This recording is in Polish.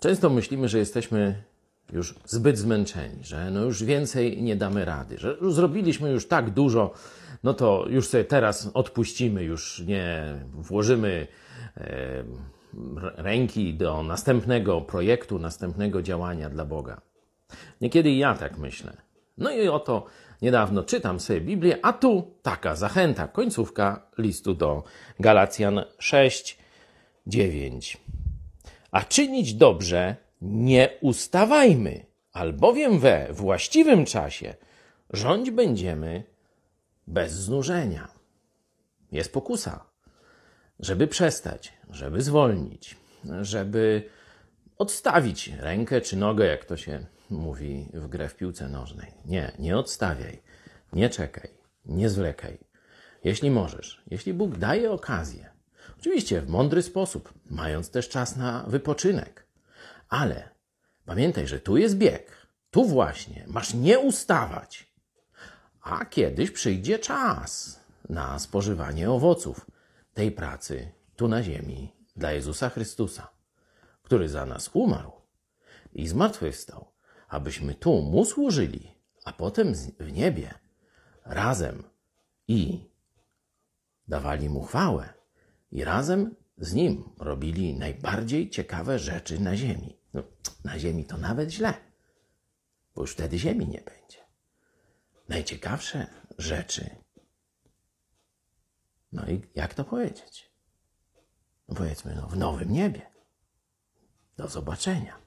Często myślimy, że jesteśmy już zbyt zmęczeni, że no już więcej nie damy rady, że zrobiliśmy już tak dużo, no to już sobie teraz odpuścimy, już nie włożymy e, ręki do następnego projektu, następnego działania dla Boga. Niekiedy ja tak myślę. No i oto niedawno czytam sobie Biblię, a tu taka zachęta, końcówka listu do Galacjan 6, 9. A czynić dobrze nie ustawajmy, albowiem we właściwym czasie rządź będziemy bez znużenia. Jest pokusa, żeby przestać, żeby zwolnić, żeby odstawić rękę czy nogę, jak to się mówi w grę w piłce nożnej. Nie, nie odstawiaj, nie czekaj, nie zwlekaj. Jeśli możesz, jeśli Bóg daje okazję, oczywiście w mądry sposób, mając też czas na wypoczynek, ale pamiętaj, że tu jest bieg, tu właśnie masz nie ustawać, a kiedyś przyjdzie czas na spożywanie owoców. Tej pracy tu na ziemi dla Jezusa Chrystusa, który za nas umarł i zmartwychwstał, abyśmy tu Mu służyli, a potem w niebie razem i dawali Mu chwałę i razem z Nim robili najbardziej ciekawe rzeczy na ziemi. No, na ziemi to nawet źle, bo już wtedy ziemi nie będzie. Najciekawsze rzeczy. No i jak to powiedzieć? No powiedzmy, no, w nowym niebie. Do zobaczenia.